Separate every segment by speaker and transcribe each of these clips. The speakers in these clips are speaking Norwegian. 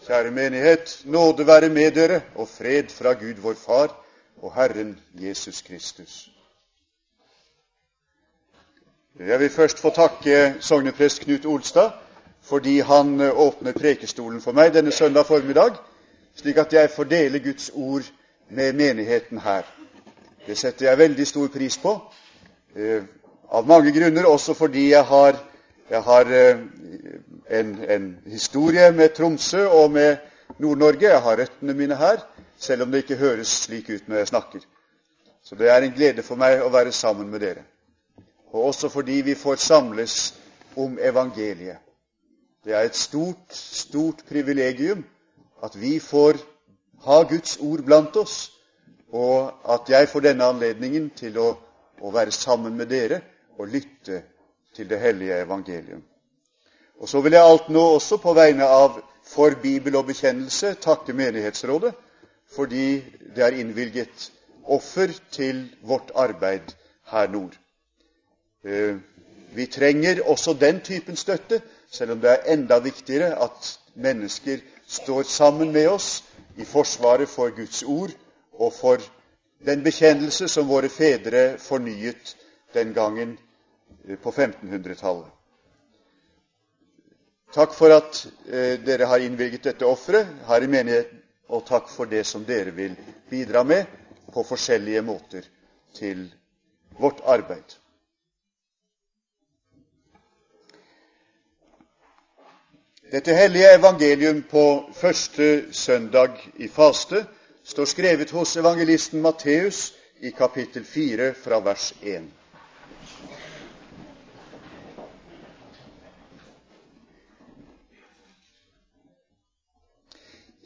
Speaker 1: Kjære menighet, nåde være med dere og fred fra Gud vår Far og Herren Jesus Kristus. Jeg vil først få takke sogneprest Knut Olstad fordi han åpner prekestolen for meg denne søndag formiddag, slik at jeg får dele Guds ord med menigheten her. Det setter jeg veldig stor pris på, eh, av mange grunner, også fordi jeg har, jeg har eh, en, en, historie med Tromsø og med Nord-Norge. Jeg har røttene mine her, selv om det ikke høres slik ut når jeg snakker. Så det er en glede for meg å være sammen med dere. Og også fordi vi får samles om evangeliet. Det er et stort, stort privilegium at vi får ha Guds ord blant oss, og at jeg får denne anledningen til å, å være sammen med dere og lytte til det hellige evangelium. Og Så vil jeg alt nå også på vegne av For bibel og bekjennelse takke Menighetsrådet fordi det er innvilget offer til vårt arbeid her nord. Eh, vi trenger også den typen støtte, selv om det er enda viktigere at mennesker står sammen med oss i forsvaret for Guds ord og for den bekjennelse som våre fedre fornyet den gangen på 1500-tallet. Takk for at eh, dere har innvilget dette offeret her i menigheten, og takk for det som dere vil bidra med på forskjellige måter til vårt arbeid. Dette hellige evangelium på første søndag i faste står skrevet hos evangelisten Matteus i kapittel 4 fra vers 1.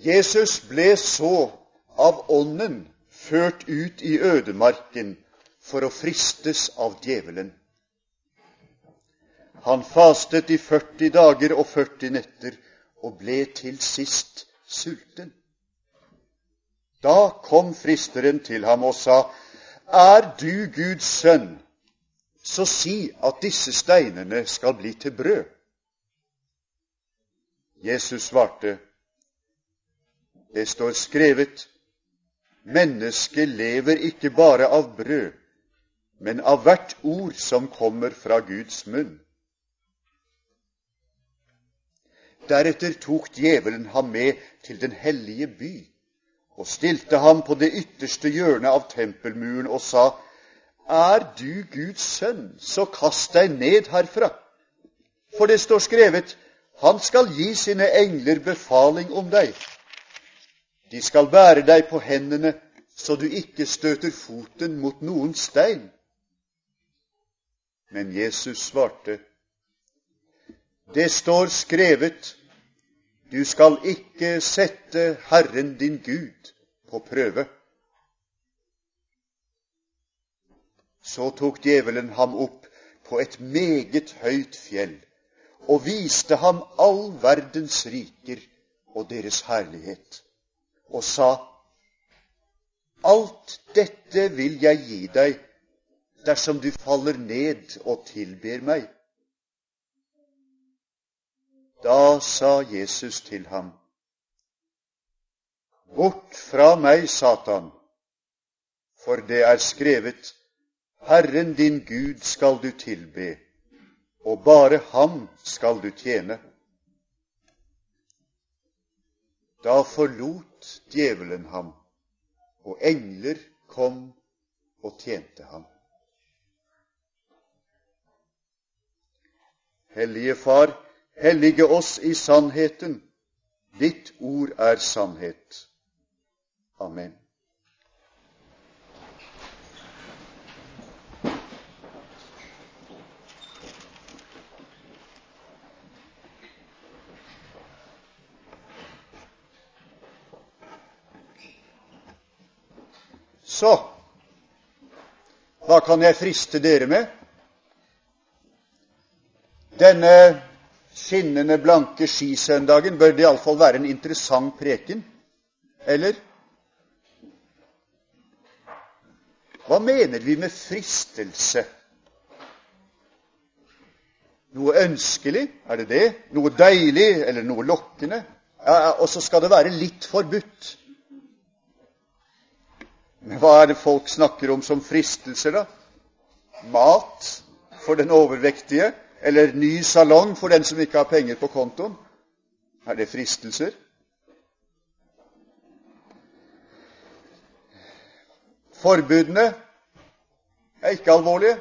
Speaker 1: Jesus ble så av Ånden ført ut i ødemarken for å fristes av djevelen. Han fastet i 40 dager og 40 netter og ble til sist sulten. Da kom fristeren til ham og sa, Er du Guds sønn, så si at disse steinene skal bli til brød. Jesus svarte, Det står skrevet, Mennesket lever ikke bare av brød, men av hvert ord som kommer fra Guds munn. Deretter tok djevelen ham med til den hellige by og stilte ham på det ytterste hjørnet av tempelmuren og sa:" Er du Guds sønn, så kast deg ned herfra. For det står skrevet:" Han skal gi sine engler befaling om deg. De skal bære deg på hendene, så du ikke støter foten mot noen stein. Men Jesus svarte, Det står skrevet:" Du skal ikke sette Herren din Gud på prøve. Så tok djevelen ham opp på et meget høyt fjell og viste ham all verdens riker og deres herlighet, og sa:" Alt dette vil jeg gi deg dersom du faller ned og tilber meg. Da sa Jesus til ham, Bort fra meg, Satan, for det er skrevet, Herren din Gud skal du tilbe, og bare ham skal du tjene. Da forlot djevelen ham, og engler kom og tjente ham. Hellige Far, Hellige oss i sannheten. Ditt ord er sannhet. Amen. Så hva kan jeg friste dere med? Denne skinnende blanke skisøndagen bør det iallfall være en interessant preken. Eller? Hva mener vi med fristelse? Noe ønskelig? Er det det? Noe deilig eller noe lokkende? Ja, og så skal det være litt forbudt. Men hva er det folk snakker om som fristelser, da? Mat for den overvektige? Eller ny salong for den som ikke har penger på kontoen? Er det fristelser? Forbudene er ikke alvorlige,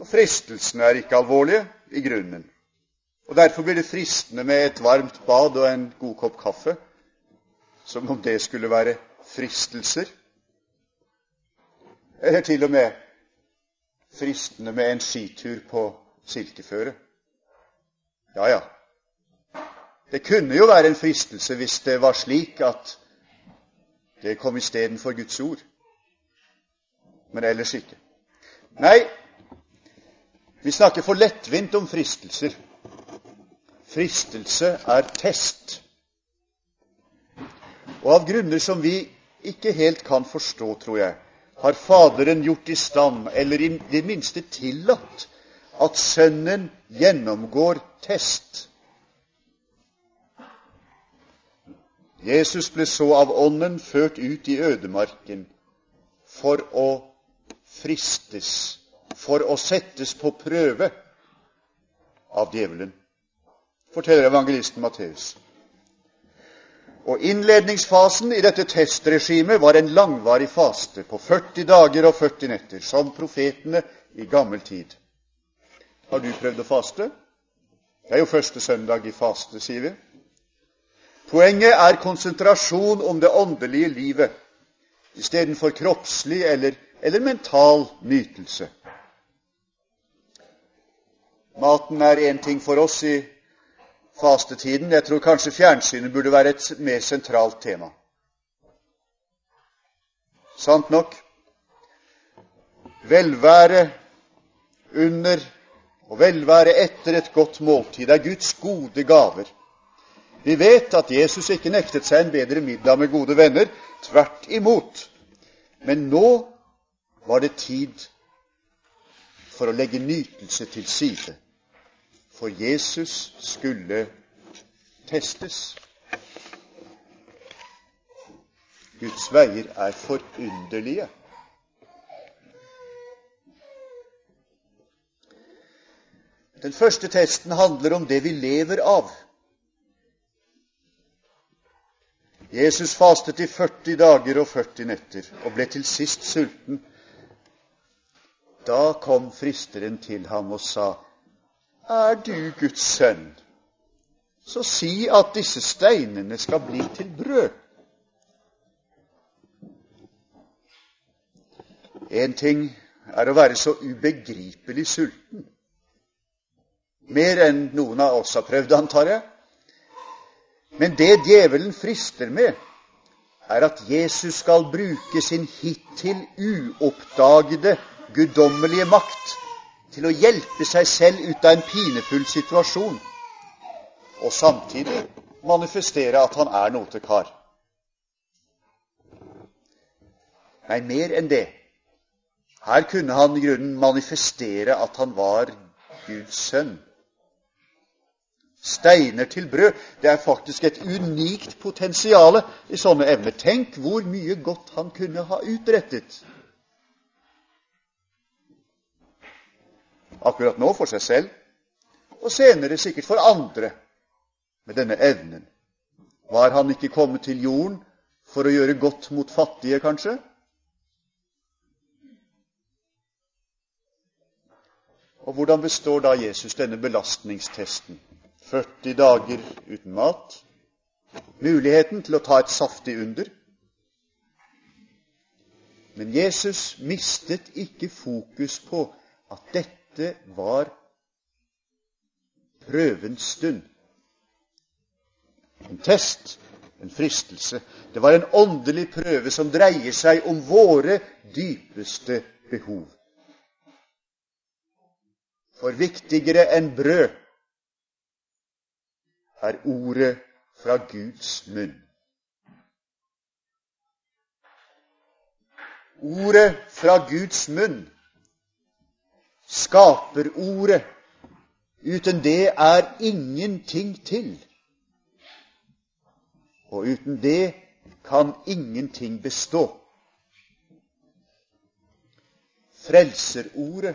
Speaker 1: og fristelsene er ikke alvorlige i grunnen. Og Derfor blir det fristende med et varmt bad og en god kopp kaffe, som om det skulle være fristelser. Eller til og med fristende med en skitur på silkeføre. Ja, ja. Det kunne jo være en fristelse hvis det var slik at det kom istedenfor Guds ord. Men ellers ikke. Nei, vi snakker for lettvint om fristelser. Fristelse er test. Og av grunner som vi ikke helt kan forstå, tror jeg, har Faderen gjort i stand, eller i det minste tillatt, at Sønnen gjennomgår test. Jesus ble så av Ånden ført ut i ødemarken for å fristes, for å settes på prøve av djevelen, forteller evangelisten Matteus. Og Innledningsfasen i dette testregimet var en langvarig faste på 40 dager og 40 netter, som profetene i gammel tid. Har du prøvd å faste? Det er jo første søndag i faste, sier vi. Poenget er konsentrasjon om det åndelige livet istedenfor kroppslig eller, eller mental nytelse. Maten er én ting for oss i fastetiden. Jeg tror kanskje fjernsynet burde være et mer sentralt tema. Sant nok. Velvære under og velvære etter et godt måltid er Guds gode gaver vi vet at Jesus ikke nektet seg en bedre middag med gode venner. Tvert imot. Men nå var det tid for å legge nytelse til side. For Jesus skulle testes. Guds veier er forunderlige. Den første testen handler om det vi lever av. Jesus fastet i 40 dager og 40 netter og ble til sist sulten. Da kom fristeren til ham og sa, Er du Guds sønn, så si at disse steinene skal bli til brød. En ting er å være så ubegripelig sulten. Mer enn noen av oss har prøvd, antar jeg. Men det djevelen frister med, er at Jesus skal bruke sin hittil uoppdagede guddommelige makt til å hjelpe seg selv ut av en pinefull situasjon, og samtidig manifestere at han er notekar. Nei, mer enn det. Her kunne han i grunnen manifestere at han var Guds sønn steiner til brød. Det er faktisk et unikt potensial i sånne evner. Tenk hvor mye godt han kunne ha utrettet. Akkurat nå for seg selv, og senere sikkert for andre med denne evnen. Var han ikke kommet til jorden for å gjøre godt mot fattige, kanskje? Og hvordan består da Jesus denne belastningstesten? 40 dager uten mat, muligheten til å ta et saftig under. Men Jesus mistet ikke fokus på at dette var prøvens stund. En test, en fristelse. Det var en åndelig prøve som dreier seg om våre dypeste behov. For viktigere enn brød er ordet fra Guds munn. Ordet fra Guds munn skaper ordet. Uten det er ingenting til. Og uten det kan ingenting bestå. Frelserordet,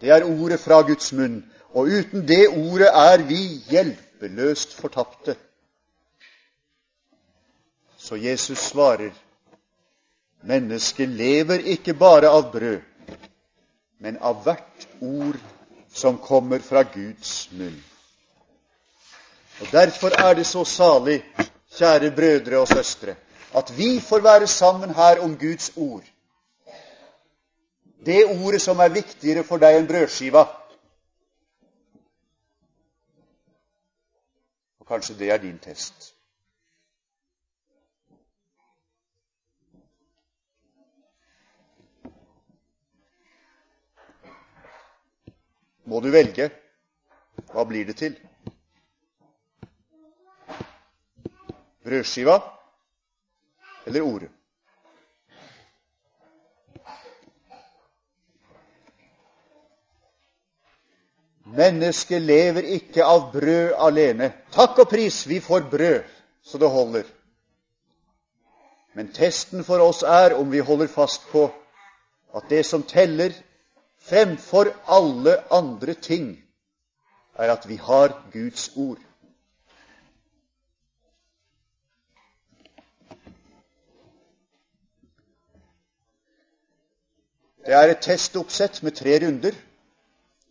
Speaker 1: det er ordet fra Guds munn, og uten det ordet er vi hjelpeløst fortapte. Så Jesus svarer, mennesket lever ikke bare av brød, men av hvert ord som kommer fra Guds munn. Og Derfor er det så salig, kjære brødre og søstre, at vi får være sammen her om Guds ord. Det ordet som er viktigere for deg enn brødskiva. Og kanskje det er din test. Må du velge. Hva blir det til? Brødskiva eller ordet? Mennesket lever ikke av brød alene. Takk og pris, vi får brød så det holder. Men testen for oss er om vi holder fast på at det som teller, fremfor alle andre ting, er at vi har Guds ord. Det er et testoppsett med tre runder.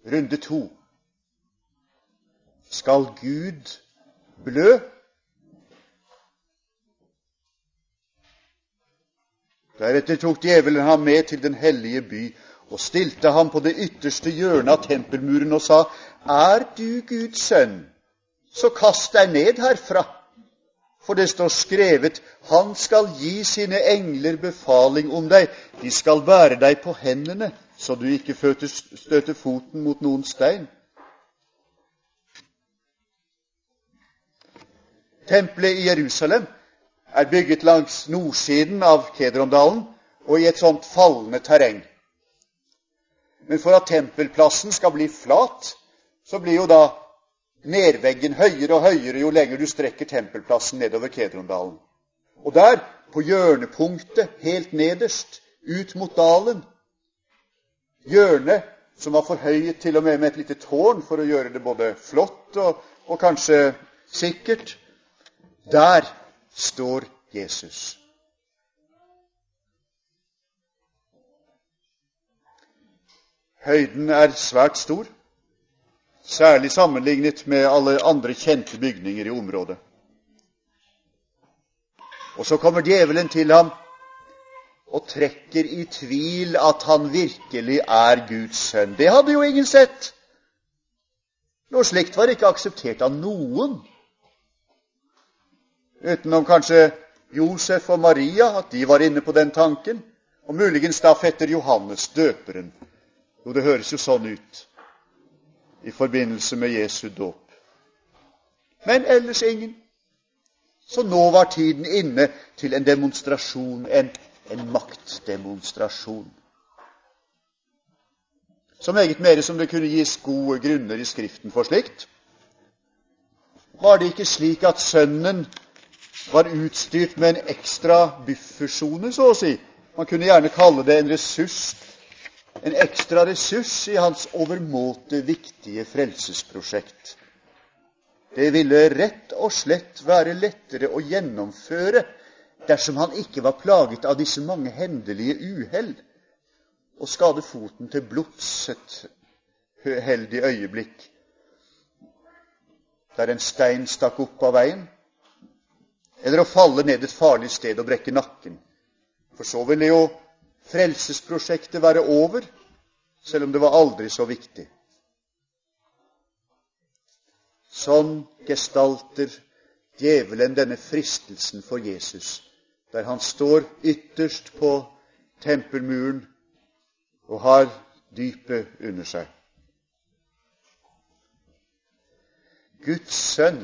Speaker 1: Runde to. Skal Gud blø? Deretter tok djevelen ham med til den hellige by og stilte ham på det ytterste hjørnet av tempelmuren og sa, Er du Guds sønn, så kast deg ned herfra. For det står skrevet, Han skal gi sine engler befaling om deg. De skal bære deg på hendene, så du ikke støter foten mot noen stein. Tempelet i Jerusalem er bygget langs nordsiden av Kedrondalen og i et sånt fallende terreng. Men for at tempelplassen skal bli flat, så blir jo da nedveggen høyere og høyere jo lenger du strekker tempelplassen nedover Kedrondalen. Og der, på hjørnepunktet helt nederst, ut mot dalen Hjørnet som var forhøyet til og med med et lite tårn for å gjøre det både flott og, og kanskje sikkert. Der står Jesus. Høyden er svært stor, særlig sammenlignet med alle andre kjente bygninger i området. Og så kommer djevelen til ham og trekker i tvil at han virkelig er Guds sønn. Det hadde jo ingen sett. Noe slikt var ikke akseptert av noen. Utenom kanskje Josef og Maria, at de var inne på den tanken. Og muligens da fetter Johannes døperen, jo, det høres jo sånn ut i forbindelse med Jesu dåp. Men ellers ingen. Så nå var tiden inne til en demonstrasjon, en, en maktdemonstrasjon. Så meget mer som det kunne gis gode grunner i Skriften for slikt. Var det ikke slik at sønnen var utstyrt med en ekstra buffersone, så å si? Man kunne gjerne kalle det en ressurs en ekstra ressurs i hans overmåte viktige frelsesprosjekt. Det ville rett og slett være lettere å gjennomføre dersom han ikke var plaget av disse mange hendelige uhell og skade foten til blods et uheldig øyeblikk der en stein stakk opp av veien, eller å falle ned et farlig sted og brekke nakken. For så ville jo frelsesprosjektet være over, selv om det var aldri så viktig. Sånn gestalter djevelen denne fristelsen for Jesus, der han står ytterst på tempelmuren og har dypet under seg. Guds sønn,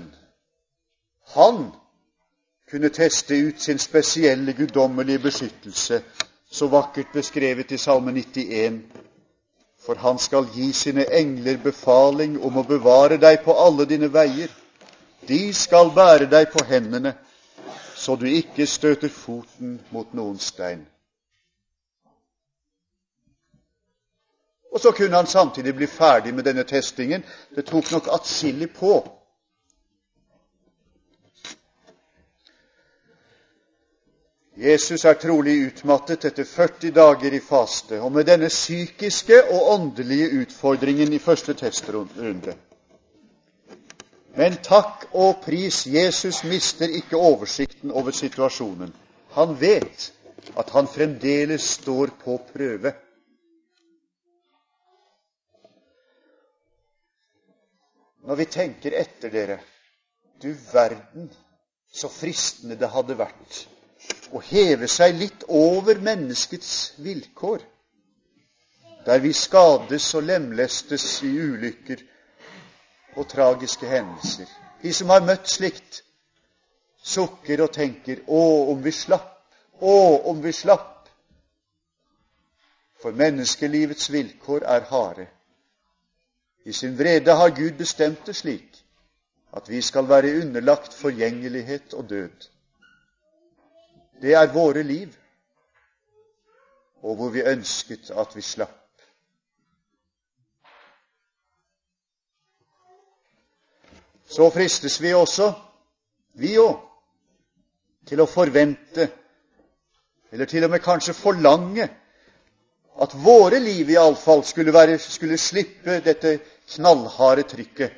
Speaker 1: han kunne teste ut sin spesielle guddommelige beskyttelse så vakkert beskrevet i Salme 91. For han skal gi sine engler befaling om å bevare deg på alle dine veier. De skal bære deg på hendene, så du ikke støter foten mot noen stein. Og så kunne han samtidig bli ferdig med denne testingen. Det tok nok atskillig på. Jesus er trolig utmattet etter 40 dager i faste, og med denne psykiske og åndelige utfordringen i første testrunde. Men takk og pris, Jesus mister ikke oversikten over situasjonen. Han vet at han fremdeles står på prøve. Når vi tenker etter dere, du verden så fristende det hadde vært å heve seg litt over menneskets vilkår, der vi skades og lemlestes i ulykker og tragiske hendelser. De som har møtt slikt, sukker og tenker 'Å, om vi slapp! Å, om vi slapp!' For menneskelivets vilkår er harde. I sin vrede har Gud bestemt det slik at vi skal være underlagt forgjengelighet og død. Det er våre liv, og hvor vi ønsket at vi slapp. Så fristes vi også, vi òg, til å forvente, eller til og med kanskje forlange, at våre liv iallfall skulle, være, skulle slippe dette knallharde trykket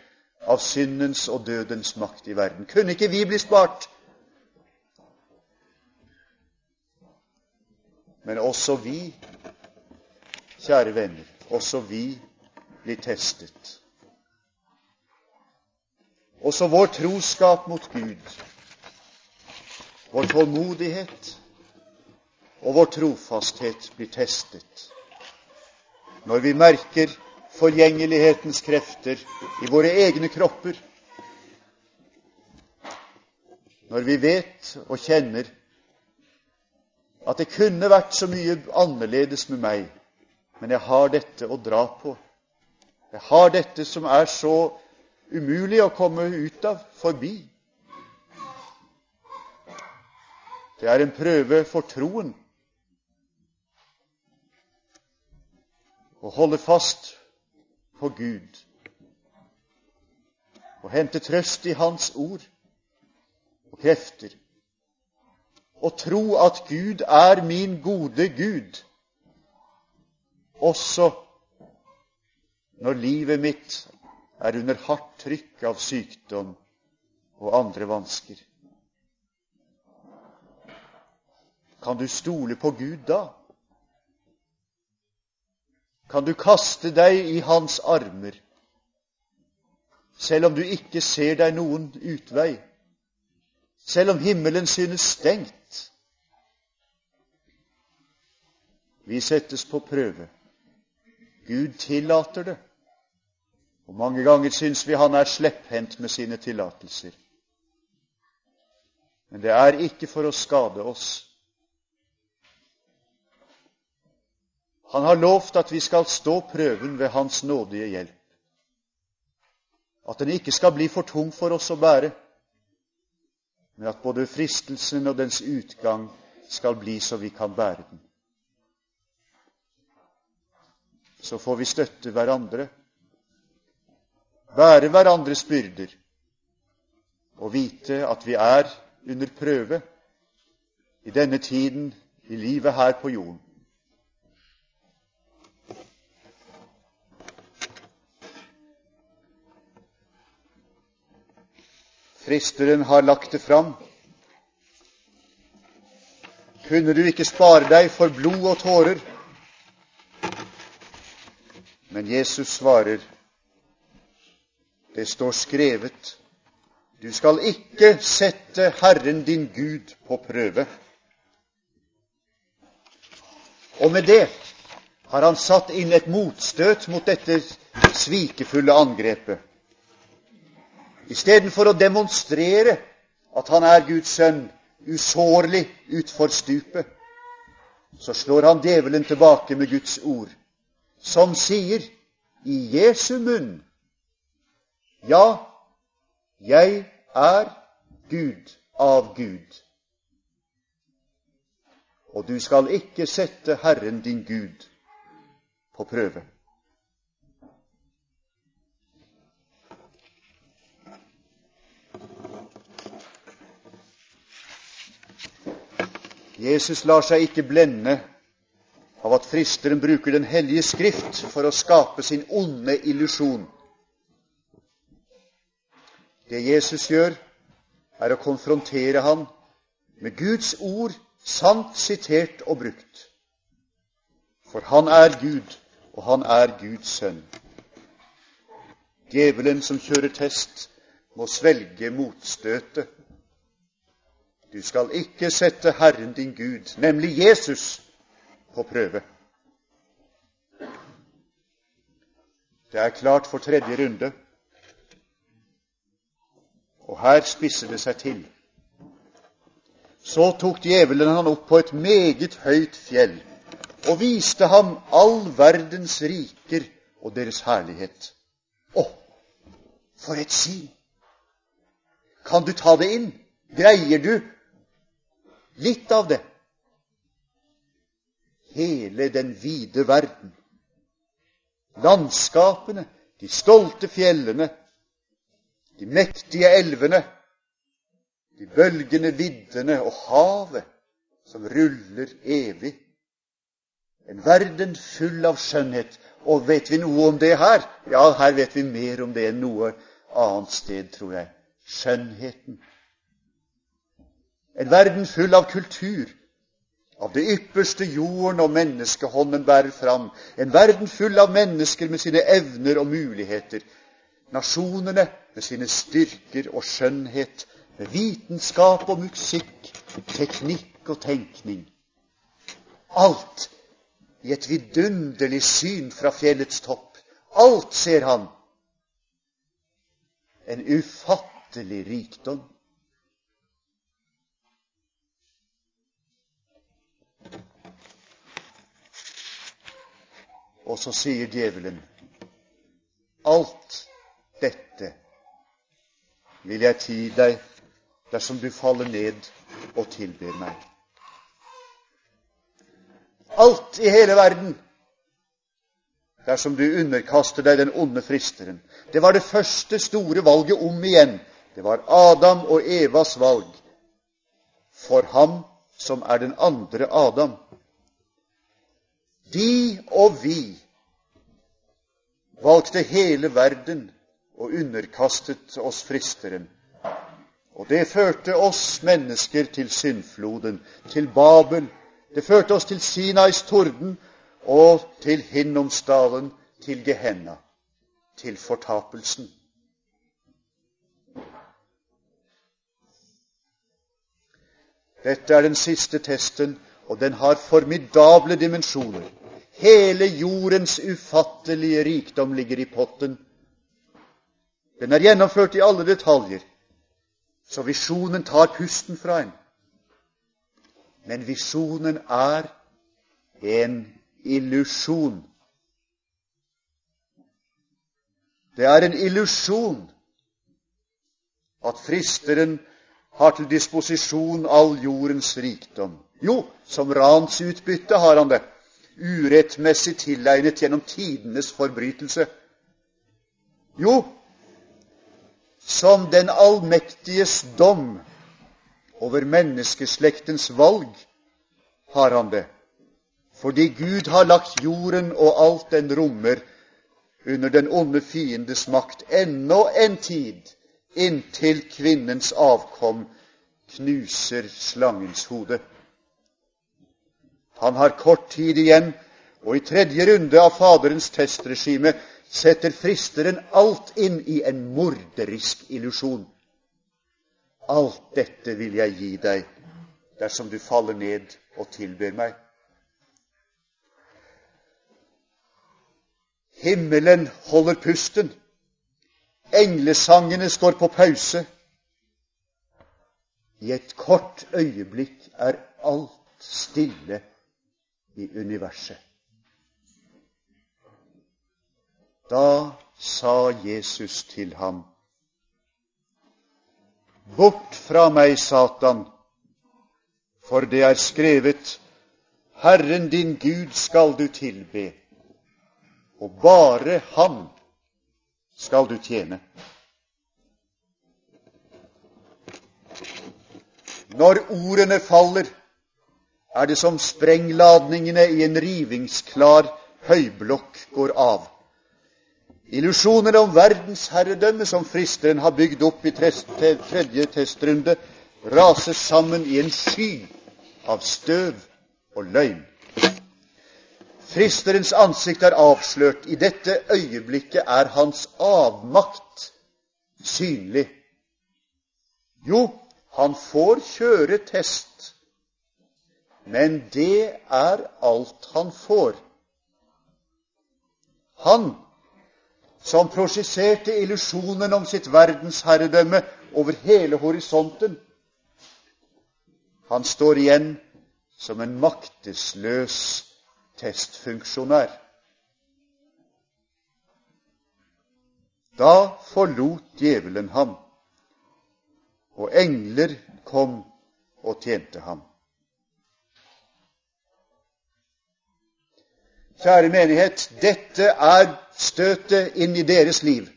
Speaker 1: av syndens og dødens makt i verden. Kunne ikke vi bli spart? Men også vi, kjære venner, også vi blir testet. Også vår troskap mot Gud, vår tålmodighet og vår trofasthet blir testet når vi merker forgjengelighetens krefter i våre egne kropper, når vi vet og kjenner at det kunne vært så mye annerledes med meg, men jeg har dette å dra på. Jeg har dette som er så umulig å komme ut av, forbi. Det er en prøve for troen. Å holde fast på Gud og hente trøst i Hans ord og krefter og tro at Gud er min gode Gud, også når livet mitt er under hardt trykk av sykdom og andre vansker. Kan du stole på Gud da? Kan du kaste deg i Hans armer, selv om du ikke ser deg noen utvei, selv om himmelen synes stengt? Vi settes på prøve. Gud tillater det. Og mange ganger syns vi han er slepphendt med sine tillatelser. Men det er ikke for å skade oss. Han har lovt at vi skal stå prøven ved Hans nådige hjelp. At den ikke skal bli for tung for oss å bære, men at både fristelsen og dens utgang skal bli så vi kan bære den. så får vi støtte hverandre, bære hverandres byrder og vite at vi er under prøve i denne tiden i livet her på jorden. Fristeren har lagt det fram. Kunne du ikke spare deg for blod og tårer? Men Jesus svarer, det står skrevet, du skal ikke sette Herren din Gud på prøve. Og med det har han satt inn et motstøt mot dette svikefulle angrepet. Istedenfor å demonstrere at han er Guds sønn, usårlig utfor stupet, så slår han djevelen tilbake med Guds ord som sier i Jesu munn Ja, jeg er Gud av Gud. Og du skal ikke sette Herren din Gud på prøve. Jesus lar seg ikke blende av at fristeren bruker Den hellige skrift for å skape sin onde illusjon. Det Jesus gjør, er å konfrontere ham med Guds ord, sant sitert og brukt. For han er Gud, og han er Guds sønn. Djevelen som kjører test, må svelge motstøtet du skal ikke sette Herren din Gud, nemlig Jesus, på prøve. Det er klart for tredje runde, og her spisser det seg til. Så tok djevelen han opp på et meget høyt fjell og viste ham all verdens riker og deres herlighet. Å, for et syn! Kan du ta det inn? Greier du Litt av det. Hele den vide verden. Landskapene, de stolte fjellene, de mektige elvene, de bølgende viddene og havet som ruller evig. En verden full av skjønnhet. Og vet vi noe om det her? Ja, her vet vi mer om det enn noe annet sted, tror jeg. Skjønnheten en verden full av kultur, av det ypperste jorden og menneskehånden bærer fram. En verden full av mennesker med sine evner og muligheter. Nasjonene med sine styrker og skjønnhet, med vitenskap og musikk, teknikk og tenkning. Alt i et vidunderlig syn fra fjellets topp. Alt ser han. En ufattelig rikdom. Og så sier djevelen Alt dette vil jeg ti deg dersom du faller ned og tilber meg. Alt i hele verden dersom du underkaster deg den onde fristeren. Det var det første store valget om igjen. Det var Adam og Evas valg. For ham som er den andre Adam. De og vi valgte hele verden og underkastet oss fristeren. Og det førte oss mennesker til syndfloden, til Babel. Det førte oss til Sinais torden og til Hinnomsdalen, til Gehenna, til fortapelsen. Dette er den siste testen, og den har formidable dimensjoner. Hele jordens ufattelige rikdom ligger i potten. Den er gjennomført i alle detaljer, så visjonen tar pusten fra en. Men visjonen er en illusjon. Det er en illusjon at fristeren har til disposisjon all jordens rikdom. Jo, som ransutbytte har han det urettmessig tilegnet gjennom tidenes forbrytelse? Jo, som den allmektiges dom over menneskeslektens valg har han det. Fordi Gud har lagt jorden og alt den rommer, under den onde fiendes makt ennå en tid, inntil kvinnens avkom knuser slangens hode. Han har kort tid igjen, og i tredje runde av Faderens testregime setter fristeren alt inn i en morderisk illusjon. Alt dette vil jeg gi deg dersom du faller ned og tilber meg. Himmelen holder pusten. Englesangene står på pause. I et kort øyeblikk er alt stille i universet. Da sa Jesus til ham, Bort fra meg, Satan, for det er skrevet, Herren din Gud skal du tilbe, og bare Ham skal du tjene. Når ordene faller, er det som sprengladningene i en rivingsklar høyblokk går av. Illusjonene om verdensherredømme som fristeren har bygd opp i tredje testrunde, raser sammen i en sky av støv og løgn. Fristerens ansikt er avslørt. I dette øyeblikket er hans avmakt synlig. Jo, han får kjøre test, men det er alt han får. Han som prosjiserte illusjonen om sitt verdensherredømme over hele horisonten. Han står igjen som en maktesløs testfunksjonær. Da forlot djevelen ham, og engler kom og tjente ham. Kjære menighet, dette er støtet inn i deres liv.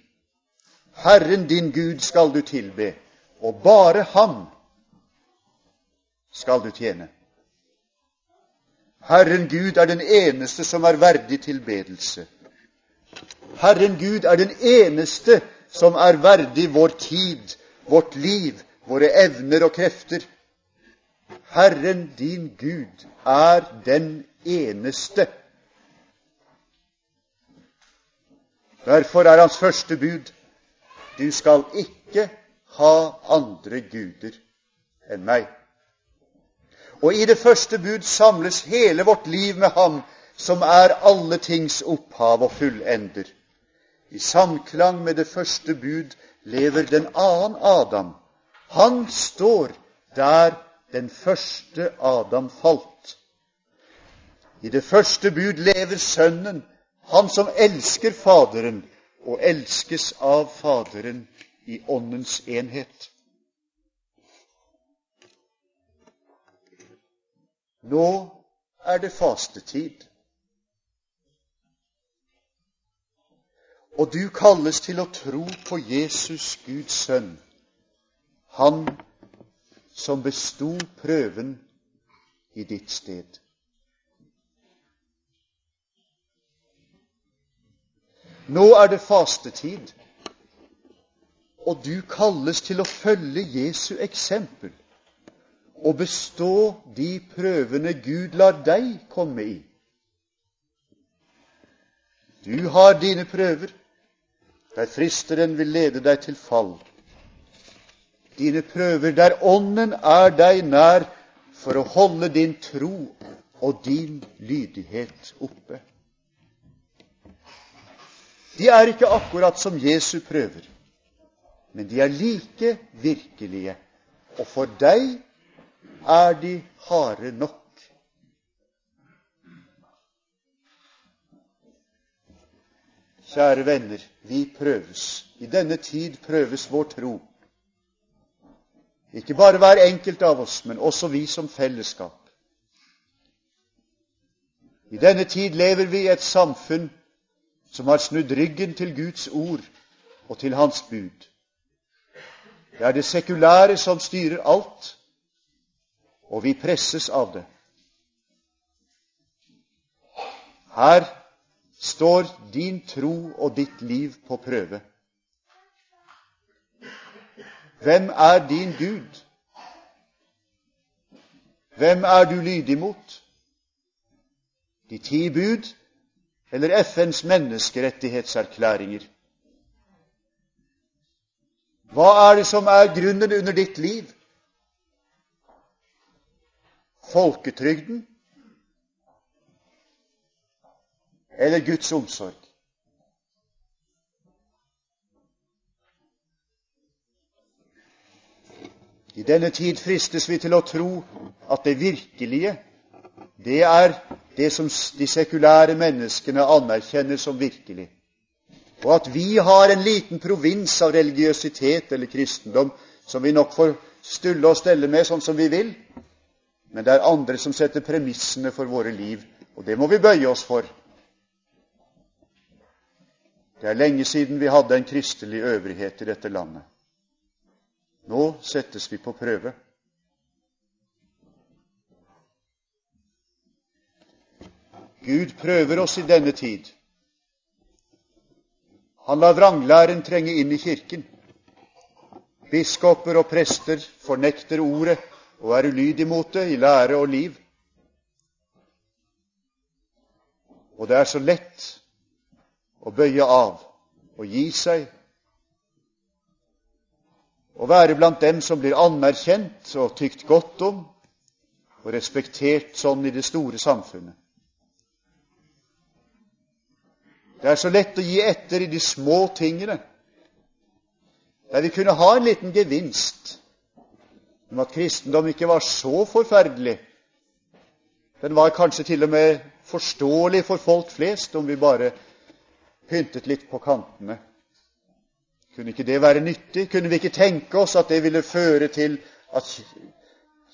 Speaker 1: Herren din Gud skal du tilbe, og bare Ham skal du tjene. Herren Gud er den eneste som er verdig tilbedelse. Herren Gud er den eneste som er verdig vår tid, vårt liv, våre evner og krefter. Herren din Gud er den eneste Derfor er hans første bud du skal ikke ha andre guder enn meg. Og i det første bud samles hele vårt liv med Ham som er alle tings opphav og fullender. I samklang med det første bud lever den annen Adam. Han står der den første Adam falt. I det første bud lever Sønnen han som elsker Faderen og elskes av Faderen i Åndens enhet. Nå er det fastetid. Og du kalles til å tro på Jesus, Guds sønn, han som besto prøven i ditt sted. Nå er det fastetid, og du kalles til å følge Jesu eksempel og bestå de prøvene Gud lar deg komme i. Du har dine prøver, der fristeren vil lede deg til fall. Dine prøver der Ånden er deg nær for å holde din tro og din lydighet oppe. De er ikke akkurat som Jesu prøver, men de er like virkelige. Og for deg er de harde nok. Kjære venner, vi prøves. I denne tid prøves vår tro. Ikke bare hver enkelt av oss, men også vi som fellesskap. I denne tid lever vi i et samfunn som har snudd ryggen til Guds ord og til Hans bud. Det er det sekulære som styrer alt, og vi presses av det. Her står din tro og ditt liv på prøve. Hvem er din Gud? Hvem er du lydig mot? De ti bud eller FNs menneskerettighetserklæringer. Hva er det som er grunnen under ditt liv? Folketrygden eller Guds omsorg? I denne tid fristes vi til å tro at det virkelige, det er det som de sekulære menneskene anerkjenner som virkelig. Og at vi har en liten provins av religiøsitet eller kristendom som vi nok får stulle og stelle med sånn som vi vil. Men det er andre som setter premissene for våre liv, og det må vi bøye oss for. Det er lenge siden vi hadde en kristelig øvrighet i dette landet. Nå settes vi på prøve. Gud prøver oss i denne tid. Han lar vranglæren trenge inn i kirken. Biskoper og prester fornekter ordet og er ulydige mot det i lære og liv. Og det er så lett å bøye av og gi seg Å være blant dem som blir anerkjent og tykt godt om og respektert sånn i det store samfunnet. Det er så lett å gi etter i de små tingene, der vi kunne ha en liten gevinst om at kristendom ikke var så forferdelig. Den var kanskje til og med forståelig for folk flest om vi bare pyntet litt på kantene. Kunne ikke det være nyttig? Kunne vi ikke tenke oss at det ville føre til at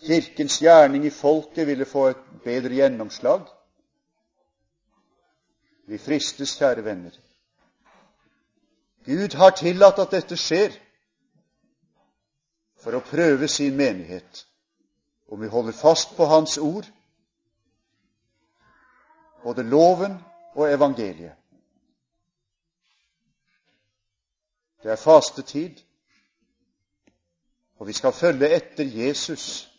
Speaker 1: Kirkens gjerning i folket ville få et bedre gjennomslag? Vi fristes, kjære venner. Gud har tillatt at dette skjer for å prøve sin menighet, om vi holder fast på Hans ord, både loven og evangeliet. Det er fastetid, og vi skal følge etter Jesus,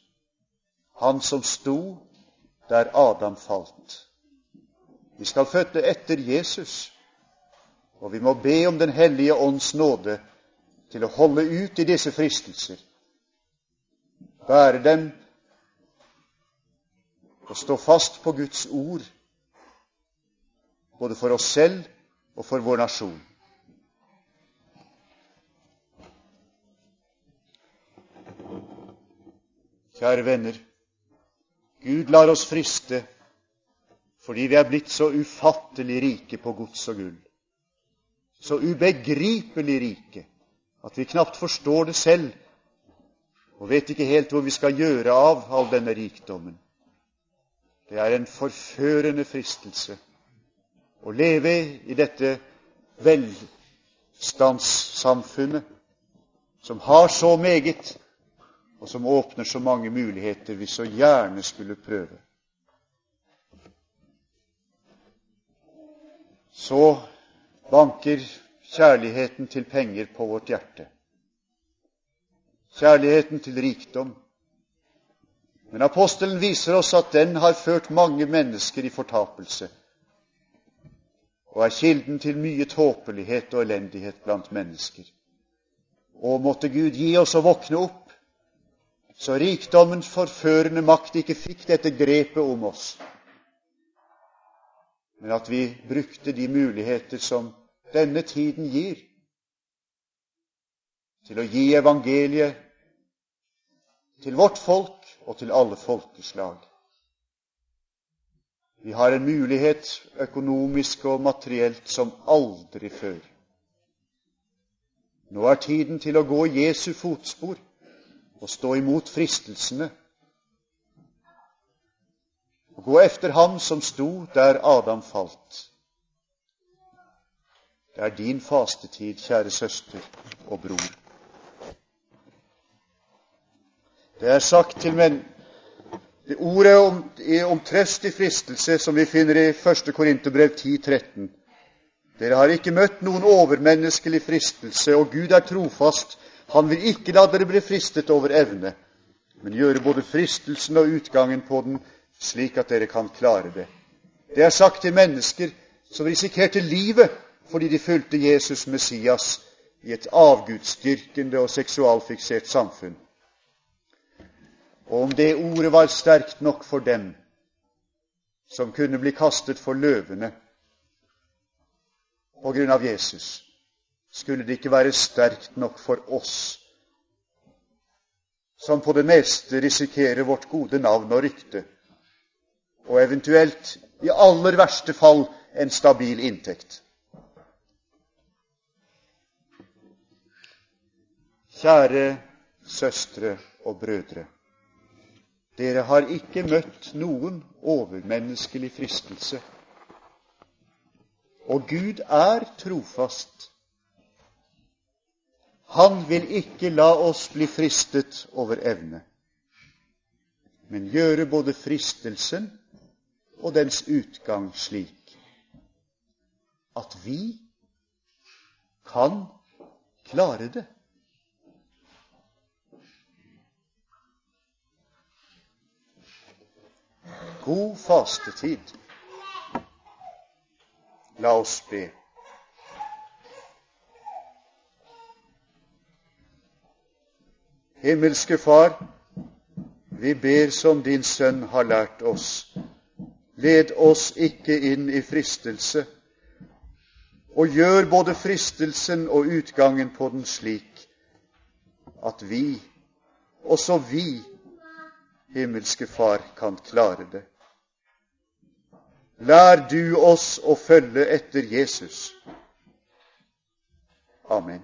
Speaker 1: han som sto der Adam falt. Vi skal føtte etter Jesus, og vi må be om Den hellige ånds nåde til å holde ut i disse fristelser bære dem og stå fast på Guds ord, både for oss selv og for vår nasjon. Kjære venner, Gud lar oss friste fordi vi er blitt så ufattelig rike på gods og gull, så ubegripelig rike at vi knapt forstår det selv og vet ikke helt hvor vi skal gjøre av all denne rikdommen. Det er en forførende fristelse å leve i dette velstandssamfunnet som har så meget, og som åpner så mange muligheter vi så gjerne skulle prøve. Så banker kjærligheten til penger på vårt hjerte kjærligheten til rikdom. Men apostelen viser oss at den har ført mange mennesker i fortapelse og er kilden til mye tåpelighet og elendighet blant mennesker. Og måtte Gud gi oss å våkne opp, så rikdommens forførende makt ikke fikk dette grepet om oss, men at vi brukte de muligheter som denne tiden gir, til å gi evangeliet til vårt folk og til alle folkeslag. Vi har en mulighet økonomisk og materielt som aldri før. Nå er tiden til å gå Jesu fotspor og stå imot fristelsene. Og gå efter ham som sto der Adam falt. Det er din fastetid, kjære søster og bror. Det er sagt til menn det ordet om, om trøst i fristelse som vi finner i 1. Korinterbrev 13. Dere har ikke møtt noen overmenneskelig fristelse, og Gud er trofast. Han vil ikke la dere bli fristet over evne, men gjøre både fristelsen og utgangen på den slik at dere kan klare det. Det er sagt til mennesker som risikerte livet fordi de fulgte Jesus Messias i et avgudsdyrkende og seksualfiksert samfunn. Og om det ordet var sterkt nok for dem som kunne bli kastet for løvene på grunn av Jesus, skulle det ikke være sterkt nok for oss, som på det meste risikerer vårt gode navn og rykte, og eventuelt i aller verste fall en stabil inntekt. Kjære søstre og brødre. Dere har ikke møtt noen overmenneskelig fristelse. Og Gud er trofast. Han vil ikke la oss bli fristet over evne, men gjøre både fristelsen og dens utgang slik at vi kan klare det. God fastetid. La oss be. Himmelske Far, vi ber som din Sønn har lært oss. Led oss ikke inn i fristelse, og gjør både fristelsen og utgangen på den slik at vi, også vi, himmelske Far, kan klare det. Lær du oss å følge etter Jesus. Amen.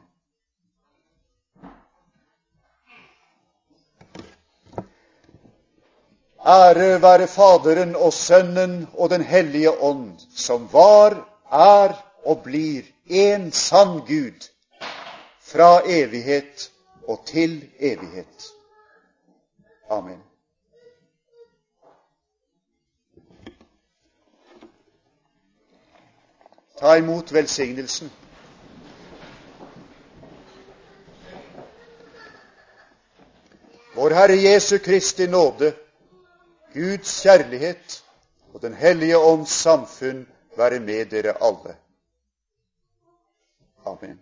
Speaker 1: Ære være Faderen og Sønnen og Den hellige ånd, som var, er og blir en sann Gud fra evighet og til evighet. Amen. Ta imot velsignelsen. Vår Herre Jesu Kristi nåde, Guds kjærlighet og Den hellige ånds samfunn være med dere alle. Amen.